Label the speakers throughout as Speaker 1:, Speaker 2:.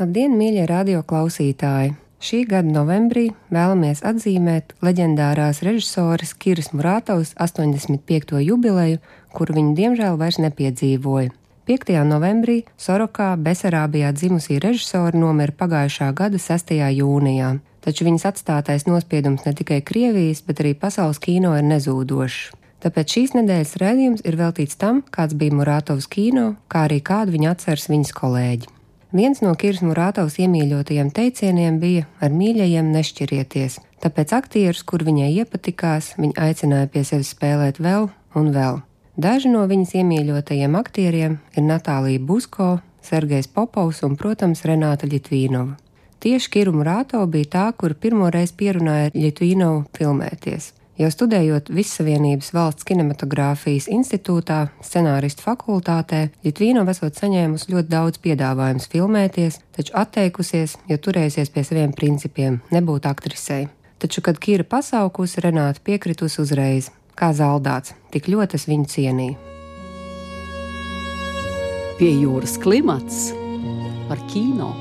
Speaker 1: Labdien, mīļie radio klausītāji! Šī gada novembrī vēlamies atzīmēt leģendārās režisoras Kiras Murātovas 85. jubileju, kuru viņa diemžēl vairs nepiedzīvoja. 5. novembrī Sorokā, Besarābijā dzimusī režisora nomira pagājušā gada 6. jūnijā, taču viņas atstātais nospiedums ne tikai Krievijas, bet arī pasaules kino ir nezūdošs. Tāpēc šīs nedēļas redzējums ir veltīts tam, kāds bija Murātovs kino, kā arī kādu viņa atceras viņas kolēģi. Viens no Kirs Murātovas iemīļotajiem teicieniem bija: ar mīļajiem nešķirieties, tāpēc aktierus, kur viņai iepatikās, viņa aicināja pie sevis spēlēt vēl un vēl. Daži no viņas iemīļotajiem aktieriem ir Natālija Busko, Sergejs Popovs un, protams, Renāta Litvīnova. Tieši Kiru Murātova bija tā, kur pirmoreiz pierunāja Litvīnovu filmēties. Jau studējot Vissavienības valsts kinematogrāfijas institūtā, scenāristu fakultātē, Litvīnova esot saņēmusi ļoti daudz piedāvājumus filmēties, taču atteikusies, jo turējusies pie saviem principiem - nebūt aktrisei. Taču, kad Kīra pasaukusi, Renāta piekritusi uzreiz, kā zaldāts, tik ļoti es viņu cienīju.
Speaker 2: Pie jūras klimats par kino.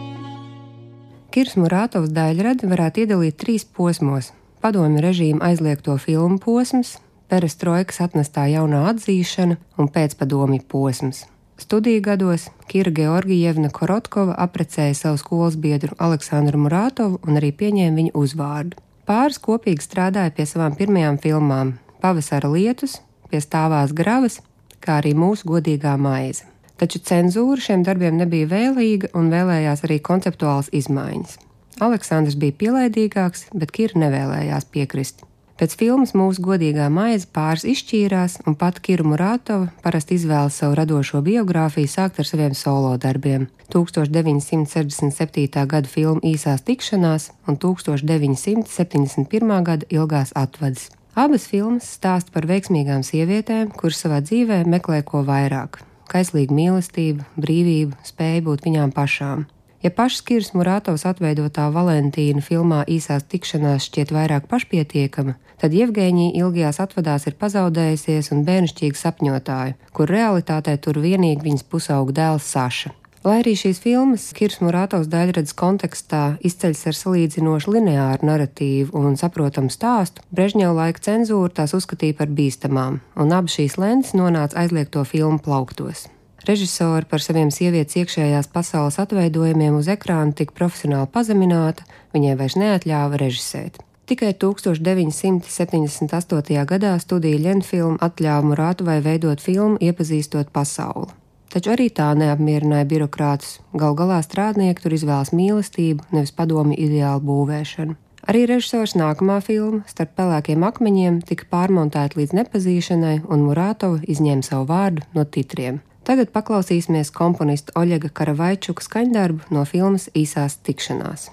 Speaker 1: Kirs Murātovs daļradi varētu iedalīt trīs posmos padomju režīma aizliegto filmu posms, perestroikas atnestā jaunā atzīšana un pēcpadomju posms. Studiju gados Kira Georgievna Korotkova aprecēja savu skolas biedru Aleksandru Murātovu un arī pieņēma viņu uzvārdu. Pāris kopīgi strādāja pie savām pirmajām filmām - Pavasara lietus, pie stāvās gravas, kā arī mūsu godīgā maize. Taču cenzūra šiem darbiem nebija vēlīga un vēlējās arī konceptuāls izmaiņas. Aleksandrs bija pielaidīgāks, bet Kira nevēlējās piekrist. Pēc filmas mūsu godīgā maize pāris izšķīrās, un pat Kira Murātova parasti izvēlas savu radošo biogrāfiju sākt ar saviem solo darbiem - 1967. gada filmu īsās tikšanās un 1971. gada ilgās atvadas. Abas filmas stāsta par veiksmīgām sievietēm, kuras savā dzīvē meklē ko vairāk - kaislīgu mīlestību, brīvību, spēju būt viņām pašām. Ja pašs Kirs Murātovs atveidotā Valentīna filmā īsās tikšanās šķiet vairāk pašpietiekama, tad Jevgēņija ilgajās atvadās ir pazaudējusies un bērnišķīga sapņotāja, kur realitātē tur vienīgi viņas pusauga dēls Saša. Lai arī šīs filmas Kirs Murātovs daļradas kontekstā izceļas ar salīdzinoši lineāru narratīvu un saprotamu stāstu, Brežņeva laika cenzūra tās uzskatīja par bīstamām, un abas šīs lentes nonāca aizliegto filmu plauktos. Režisori par saviem sievietes iekšējās pasaules atveidojumiem uz ekrāna tik profesionāli pazemināta, viņai vairs neatļāva režisēt. Tikai 1978. gadā studija Lenfilma atļāva Murātuvai veidot filmu Iepazīstot pasauli. Taču arī tā neapmierināja birokrātus. Gal galā strādnieki tur izvēlas mīlestību, nevis padomi ideālu būvēšanu. Arī režisors nākamā filma starp pelēkiem akmeņiem tika pārmontēta līdz nepazīšanai, un Murātova izņēma savu vārdu no titriem. Tagad paklausīsimies komponista Oļega Karavaičuka skaņdarbu no filmas Īsās tikšanās.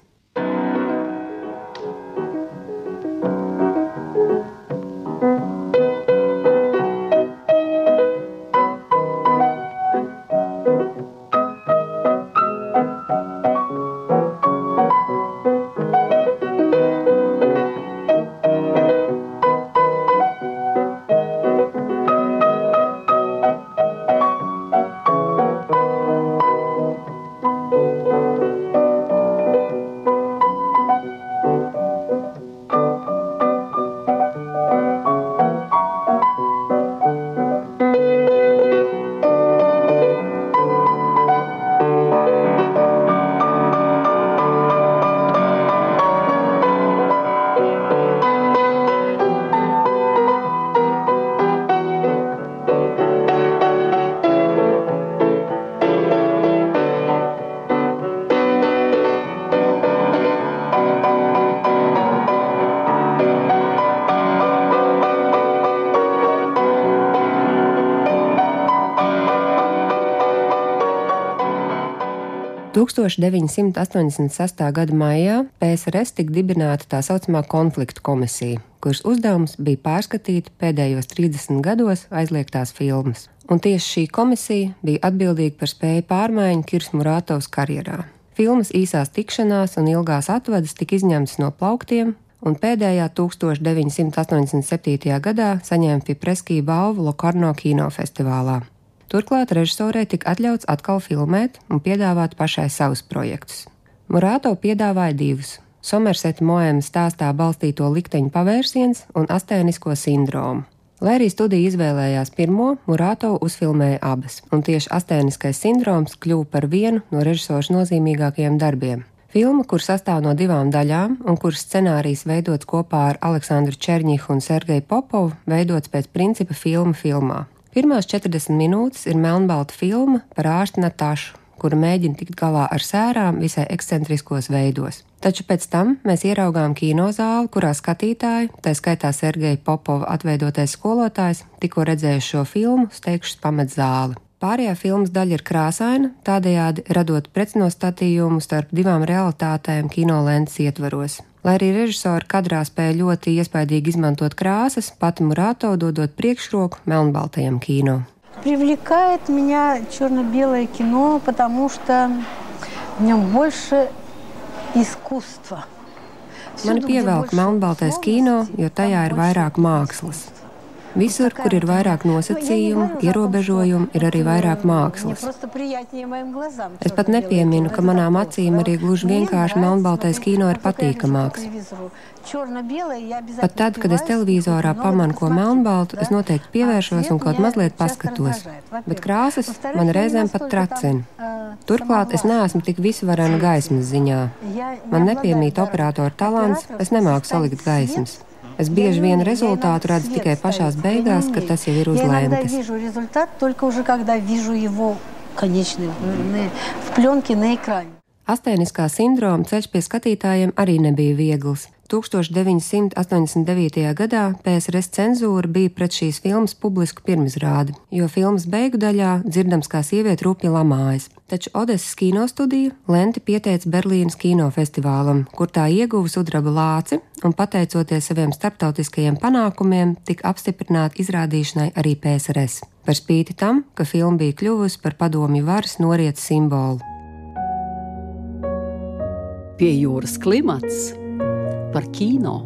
Speaker 1: 1986. gada maijā PSRS tika dibināta tā saucamā konfliktu komisija, kuras uzdevums bija pārskatīt pēdējos 30 gados aizliegtās filmas. Un tieši šī komisija bija atbildīga par spēju pārmaiņu Kirsmu Rātovs karjerā. Filmas īsās tikšanās un ilgās atvadas tika izņemtas no plauktiem, un pēdējā 1987. gadā saņēma Fipreskī balvu Lokarno kinofestivālā. Turklāt režisorei tika atļauts atkal filmēt un piedāvāt pašai savus projektus. Murāto piedāvāja divus - Somerseta Moēma stāstā balstīto likteņu pavērsiens un astēnisko sindromu. Lai arī studija izvēlējās pirmo, Murāto uzfilmēja abas, un tieši astēniskais sindroms kļuva par vienu no režisora nozīmīgākajiem darbiem. Filma, kur sastāv no divām daļām un kuras scenārijs veidots kopā ar Aleksandru Černihu un Sergeju Popovu, veidots pēc principa filma filmā. Pirmās 40 minūtes ir melnbalta filma par ārstu Natāšu, kura mēģina tikt galā ar sērām visai ekscentriskos veidos. Taču pēc tam mēs ieraugām kinozāli, kurā skatītāji, tā skaitā Sergeja Popova atveidotais skolotājs, tikko redzējuši šo filmu, steigšus pamet zāli. Pārējā filmas daļa ir krāsaina, tādējādi radot pretnostatījumu starp divām realitātēm kinolentes ietvaros. Lai arī režisori kadrā spēja ļoti iespaidīgi izmantot krāsas, pati Murāto dodot priekšroku melnbaltajam kino.
Speaker 3: Привлекает меня черно-белое кино, потому что в нем больше искусства.
Speaker 1: Mani pievelk melnbaltais kino, jo tajā ir vairāk mākslas. Visur, kur ir vairāk nosacījumu, ierobežojumu, ir arī vairāk mākslas. Es pat nepieminu, ka manām acīm arī gluži vienkārši melnbaltais kino ir patīkamāks. Pat tad, kad es televizorā pamanu ko melnbaltu, es noteikti pievēršos un kaut mazliet paskatos. Bet krāsas man reizēm pat tracina. Turklāt es neesmu tik visvarena gaismas ziņā. Man nepiemīt operatora talants, es nemāku salikt gaismas. Es bieži vien rezultātu redzu tikai pašās beigās, kad tas jau ir uzlēmts. Astēniskā sindroma ceļš pie skatītājiem arī nebija viegls. 1989. gadā PSRS cenzūra bija pret šīs filmas publisku pirmizrādi, jo filmas beigu daļā dzirdams, kā sieviete rūpīgi lamājas. Taču Odesas kinostudija Lenti pieteica Berlīnas kinofestivālam, kur tā ieguva sudraba lāci un, pateicoties saviem starptautiskajiem panākumiem, tika apstiprināta izrādīšanai arī PSRS. Par spīti tam, ka filma bija kļuvusi par padomju varas norietu simbolu.
Speaker 2: Pie jūras klimats par kino.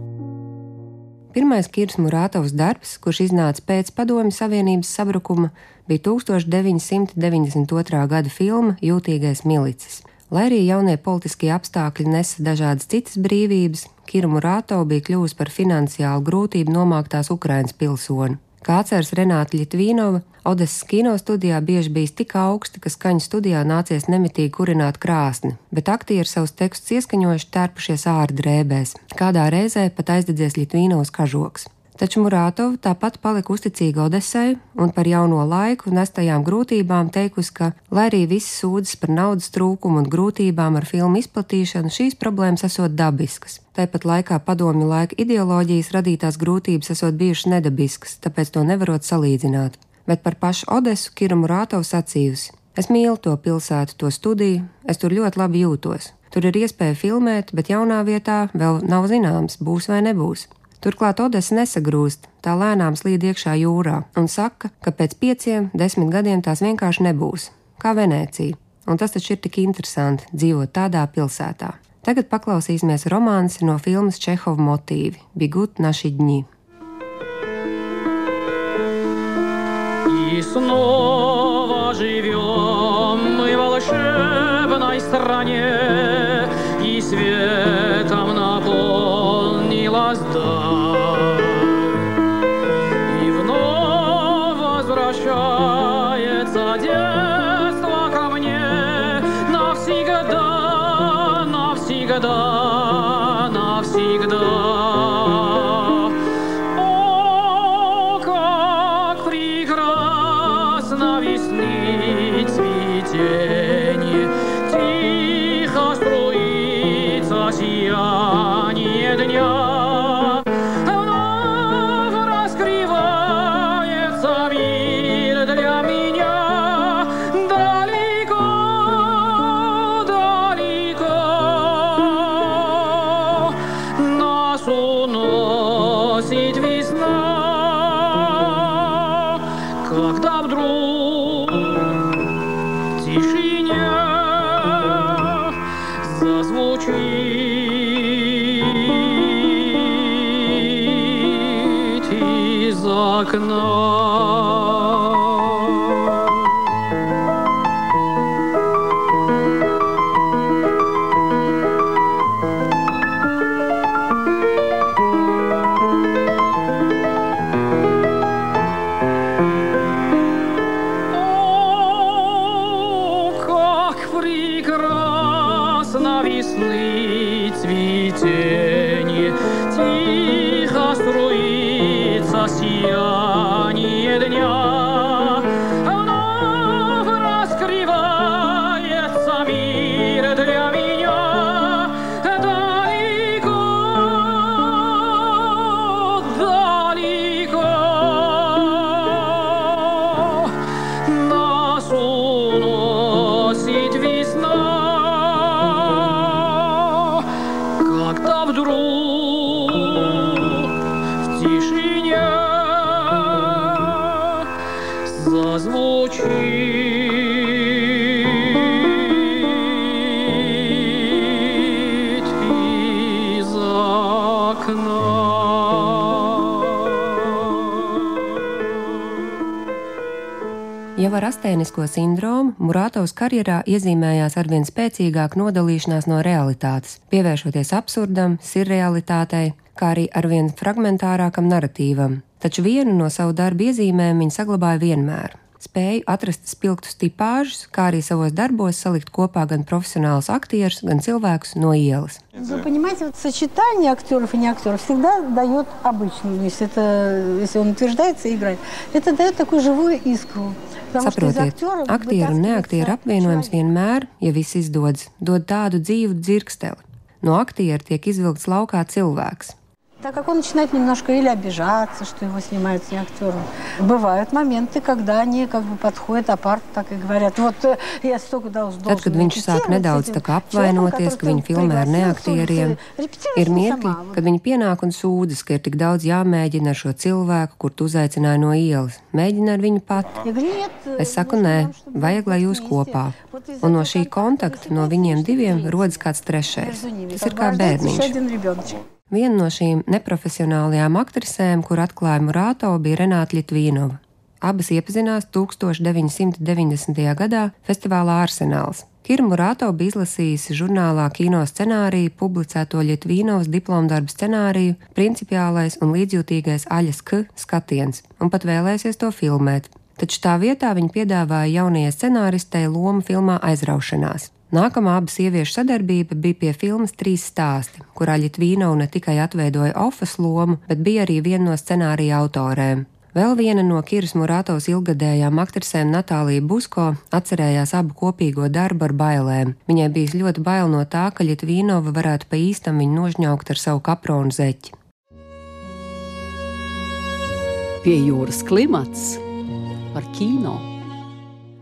Speaker 1: Pirmais Kirs Murātovs darbs, kurš iznāca pēc Padomju Savienības sabrukuma, bija 1992. gada filma Jūtīgais milicis. Lai arī jaunie politiskie apstākļi nesa dažādas citas brīvības, Kira Murāto bija kļuvusi par finansiālu grūtību nomāktās Ukrainas pilsoni. Kā atceras Renāta Litvīnova, Odesas kino studijā bieži bijis tik augsti, ka skaņas studijā nācies nemitīgi kurināt krāsni, bet aktieri savus tekstus ieskaņojuši tērpušies ārā drēbēs. Kādā reizē pat aizdedzies Litvīnovas kažoks. Taču Murātova tāpat palika uzticīga Odesai un par jauno laiku nestajām grūtībām teikusi, ka, lai arī visi sūdzas par naudas trūkumu un grūtībām ar filmu izplatīšanu, šīs problēmas esot dabiskas. Tāpat laikā padomju laika ideoloģijas radītās grūtības esot bijušas nedabiskas, tāpēc to nevarot salīdzināt. Bet par pašu Odesu Kira Murātova sacījusi: Es mīlu to pilsētu, to studiju, es tur ļoti labi jūtos. Tur ir iespēja filmēt, bet jaunā vietā vēl nav zināms, būs vai nebūs. Turklāt Odesa nesagrūst, tā lēnām slīd iekšā jūrā un saka, ka pēc pieciem, desmit gadiem tās vienkārši nebūs, kā Venecija. Un tas taču ir tik interesanti dzīvot tādā pilsētā. Tagad paklausīsimies romānsi no filmas Čehova motīvi - Bigut naši dņi.
Speaker 4: И снова живем мы в волшебной стране, и светом наполнилась
Speaker 1: Oh. Ar astēnisko sindromu Muratovs karjerā iezīmējās arvien spēcīgāk nodalīšanās no realitātes, pievēršoties absurdam, sirrealitātei, kā arī arvien fragmentārākam narratīvam. Taču vienu no savu darbu iezīmēm viņa saglabāja vienmēr - spēju atrast spilgtus tipāžus, kā arī savos darbos salikt kopā gan profesionālus aktierus, gan cilvēkus no ielas.
Speaker 3: Вы понимаете, вот сочетание актеров и не актеров всегда дает обычно, ну, если, это, если он утверждается и играет, это дает такую живую искру. Потому что из
Speaker 1: Saprotiet,
Speaker 3: актеров
Speaker 1: aktieru un neaktieru
Speaker 3: вытаскивается
Speaker 1: apvienojums
Speaker 3: человек.
Speaker 1: vienmēr, ja viss izdodas, dod tādu dzīvu dzirksteli. No aktiera tiek izvilkts laukā cilvēks.
Speaker 3: Так как он начинает немножко или обижаться, что его снимают не актером. Бывают моменты, когда они как бы подходят апарт, так и говорят, вот э, я столько должен
Speaker 1: Tad, kad viņš sāk nedaudz tā kā apvainoties, ka viņi filmē ar neaktieriem, ir mirkļi, kad viņi pienāk un sūdzas, ka ir tik daudz jāmēģina ar šo cilvēku, kur tu uzaicināji no ielas. Mēģina ar viņu pat. Es saku, nē, vajag, lai jūs kopā. Un no šī kontakta, no viņiem diviem, rodas kāds trešais. Tas ir kā bērniņš. Viena no šīm neprofesionālajām aktrisēm, kur atklāja Murāto, bija Renāta Litvīnova. Abas iepazinās 1990. gadā festivālā Arsenāls. Kira Murāto bija izlasījusi žurnālā kino scenāriju, publicēto Litvīnovas diplomdarbu scenāriju, principiālais un līdzjūtīgais Aļas K skatiens, un pat vēlēsies to filmēt. Taču tā vietā viņa piedāvāja jaunajai scenāristei lomu filmā Aizraušanās. Nākamā abu sieviešu sadarbība bija pie filmas Trīs stāsti, kurā Litvīnova ne tikai atveidoja Ofas lomu, bet bija arī viena no scenārija autorēm. Vēl viena no Kiras Murātovas ilgadējām aktrisēm Natālija Busko atcerējās abu kopīgo darbu ar bailēm. Viņai bija ļoti bail no tā, ka Litvīnova varētu pa īstam viņu nožņaukt ar savu kapronu zeķi.
Speaker 2: Pie jūras klimats par kino.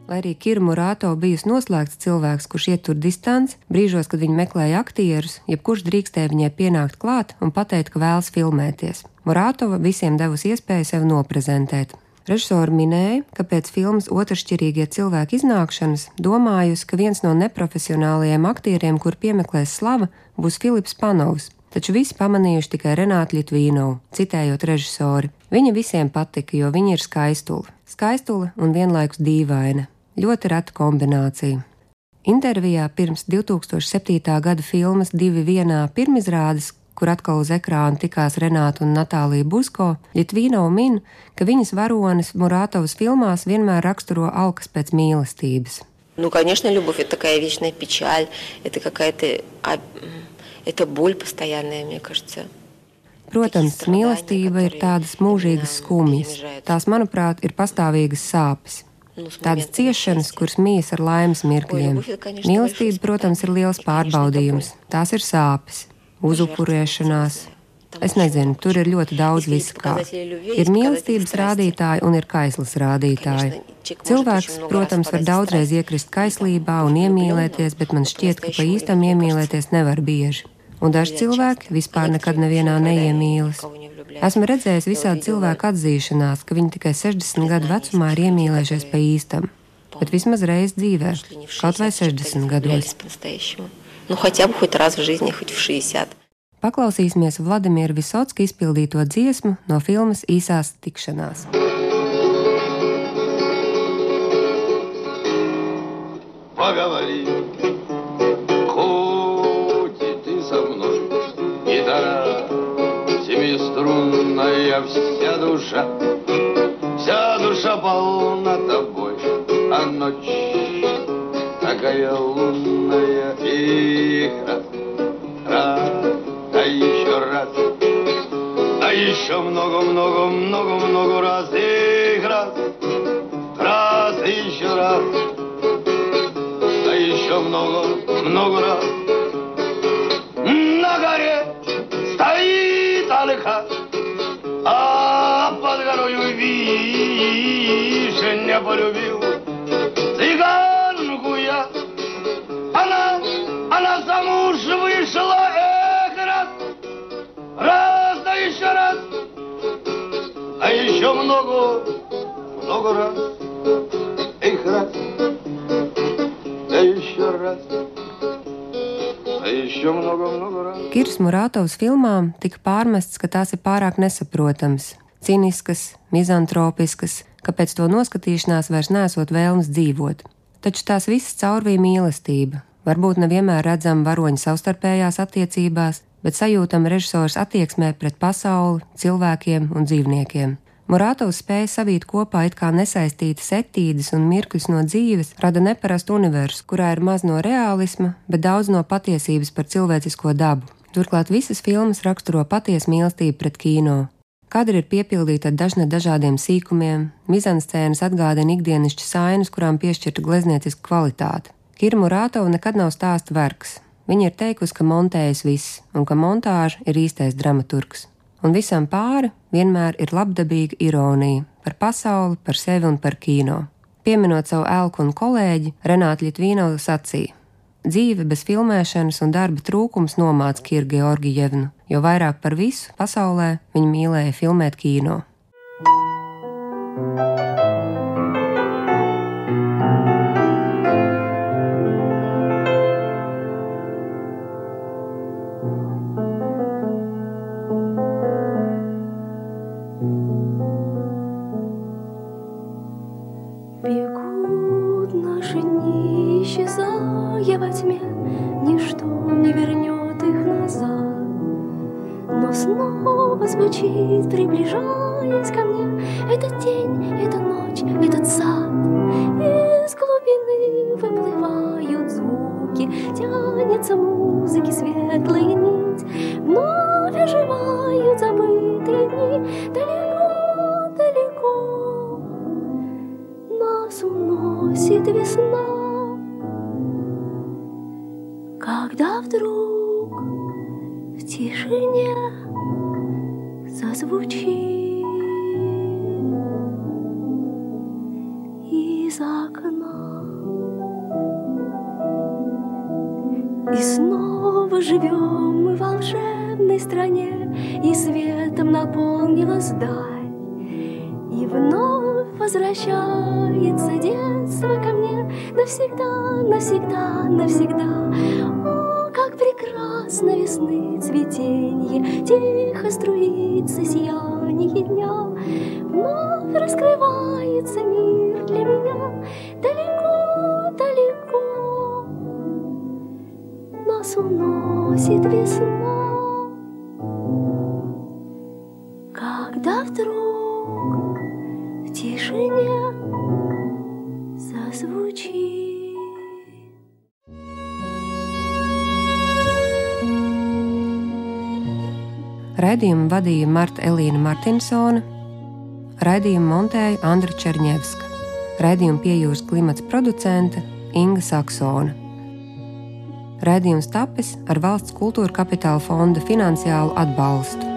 Speaker 1: Lai arī Kira Murāto bijusi noslēgts cilvēks, kurš ietur distanci, brīžos, kad viņa meklēja aktierus, jebkurš drīkstēja viņai pienākt klāt un pateikt, ka vēlas filmēties. Murātova visiem devusi iespēju sevi noprezentēt. Režisori minēja, ka pēc filmas otršķirīgie cilvēki iznākšanas domājusi, ka viens no neprofesionālajiem aktieriem, kur piemeklēs slava, būs Filips Panovs, taču visi pamanījuši tikai Renātu Litvīnovu, citējot režisori. Viņa visiem patika, jo viņa ir skaistula. Skaistula un vienlaikus dīvaina Ļoti reta kombinācija. Intervijā pirms 2007. gada filmas Divi vienā pirmizrādes, kur atkal uz ekrāna tikās Renāta un Natālija Busko, Litvīnova min, ka viņas varonis Murātovas filmās vienmēr raksturo alkas pēc mīlestības.
Speaker 5: Ну, конечно, любовь это такая вечная печаль, это какая-то, а, м, это боль постоянная, мне кажется.
Speaker 1: Protams, mīlestība ir tādas mūžīgas skumjas. Tās, manuprāt, ir pastāvīgas sāpes. Tādas ciešanas, kuras mīs ar laimes mirkļiem. Mīlestība, protams, ir liels pārbaudījums. Tās ir sāpes, uzupurēšanās. Es nezinu, tur ir ļoti daudz visu kā. Ir mīlestības rādītāji un ir kaislas rādītāji. Cilvēks, protams, var daudzreiz iekrist kaislībā un iemīlēties, bet man šķiet, ka pa īstam iemīlēties nevar bieži un daži cilvēki vispār nekad nevienā neiemīlas. Esmu redzējis visādi cilvēku atzīšanās, ka viņi tikai 60 gadu vecumā ir iemīlējušies pa īstam, bet vismaz reiz dzīvē, kaut vai 60 gados. Paklausīsimies Vladimira Visotska izpildīto dziesmu no filmas Īsās tikšanās.
Speaker 6: Семиструнная, вся душа, вся душа полна тобой, а ночь такая лунная игра. Раз, а еще раз, а еще много-много-много-много раз, и раз, раз, и еще раз, а еще много-много раз. Горою вишня полюбил. Цыганку я. Она, она замуж вышла, эх, раз, раз, да еще раз, а еще много, много раз, эх, раз, да еще раз, а.
Speaker 1: Kirs Murātovs filmām tika pārmests, ka tās ir pārāk nesaprotamas, ciniskas, mizantropiskas, ka pēc to noskatīšanās vairs nesot vēlmes dzīvot. Taču tās visas caurvīja mīlestība. Varbūt nevienmēr redzam varoņu savstarpējās attiecībās, bet sajūtam režisors attieksmē pret pasauli, cilvēkiem un dzīvniekiem. Murātovs spēja savīt kopā it kā nesaistītas etīdes un mirkļus no dzīves, rada neparastu universu, kurā ir maz no realisma, bet daudz no patiesības par cilvēcisko dabu. Turklāt visas filmas raksturo patiesu mīlestību pret kino. Kadri ir piepildīti ar dažne dažādiem sīkumiem, mizanscēnas atgādina ikdienišķas ainas, kurām piešķirta gleznieciska kvalitāte. Kirmu Rātova nekad nav stāsta vergs. Viņa ir teikusi, ka montējas viss, un ka montāža ir īstais dramaturgs. Un visam pāri vienmēr ir labdabīga ironija par pasauli, par sevi un par kino. Pieminot savu elku un kolēģi, Renāta Litvīnova sacīja: Dzīve bez filmēšanas un darba trūkums nomāca Kirgi Georgijevnu, jo vairāk par visu pasaulē viņa mīlēja filmēt kino.
Speaker 7: thank you Но снова звучит, приближаясь ко мне, Этот день, эта ночь, этот сад. Из глубины выплывают звуки, Тянется музыки светлая нить, Вновь оживают забытые дни, Далеко, далеко нас уносит весна. Когда вдруг тишине зазвучит из окна. И снова живем мы в волшебной стране, И светом наполнилась даль. И вновь возвращается детство ко мне Навсегда, навсегда, навсегда. Прекрасно весны цветенье Тихо струится сияние дня. Вновь раскрывается мир для меня Далеко, далеко Нас уносит весна. Когда вдруг в тишине
Speaker 1: Raidījumu vadīja Marta Elīna Martinsone, raidījumu montēja Andra Černievska, raidījumu piejūras klimats producente Inga Saksona. Raidījums tapis ar valsts kultūra kapitāla fonda finansiālu atbalstu.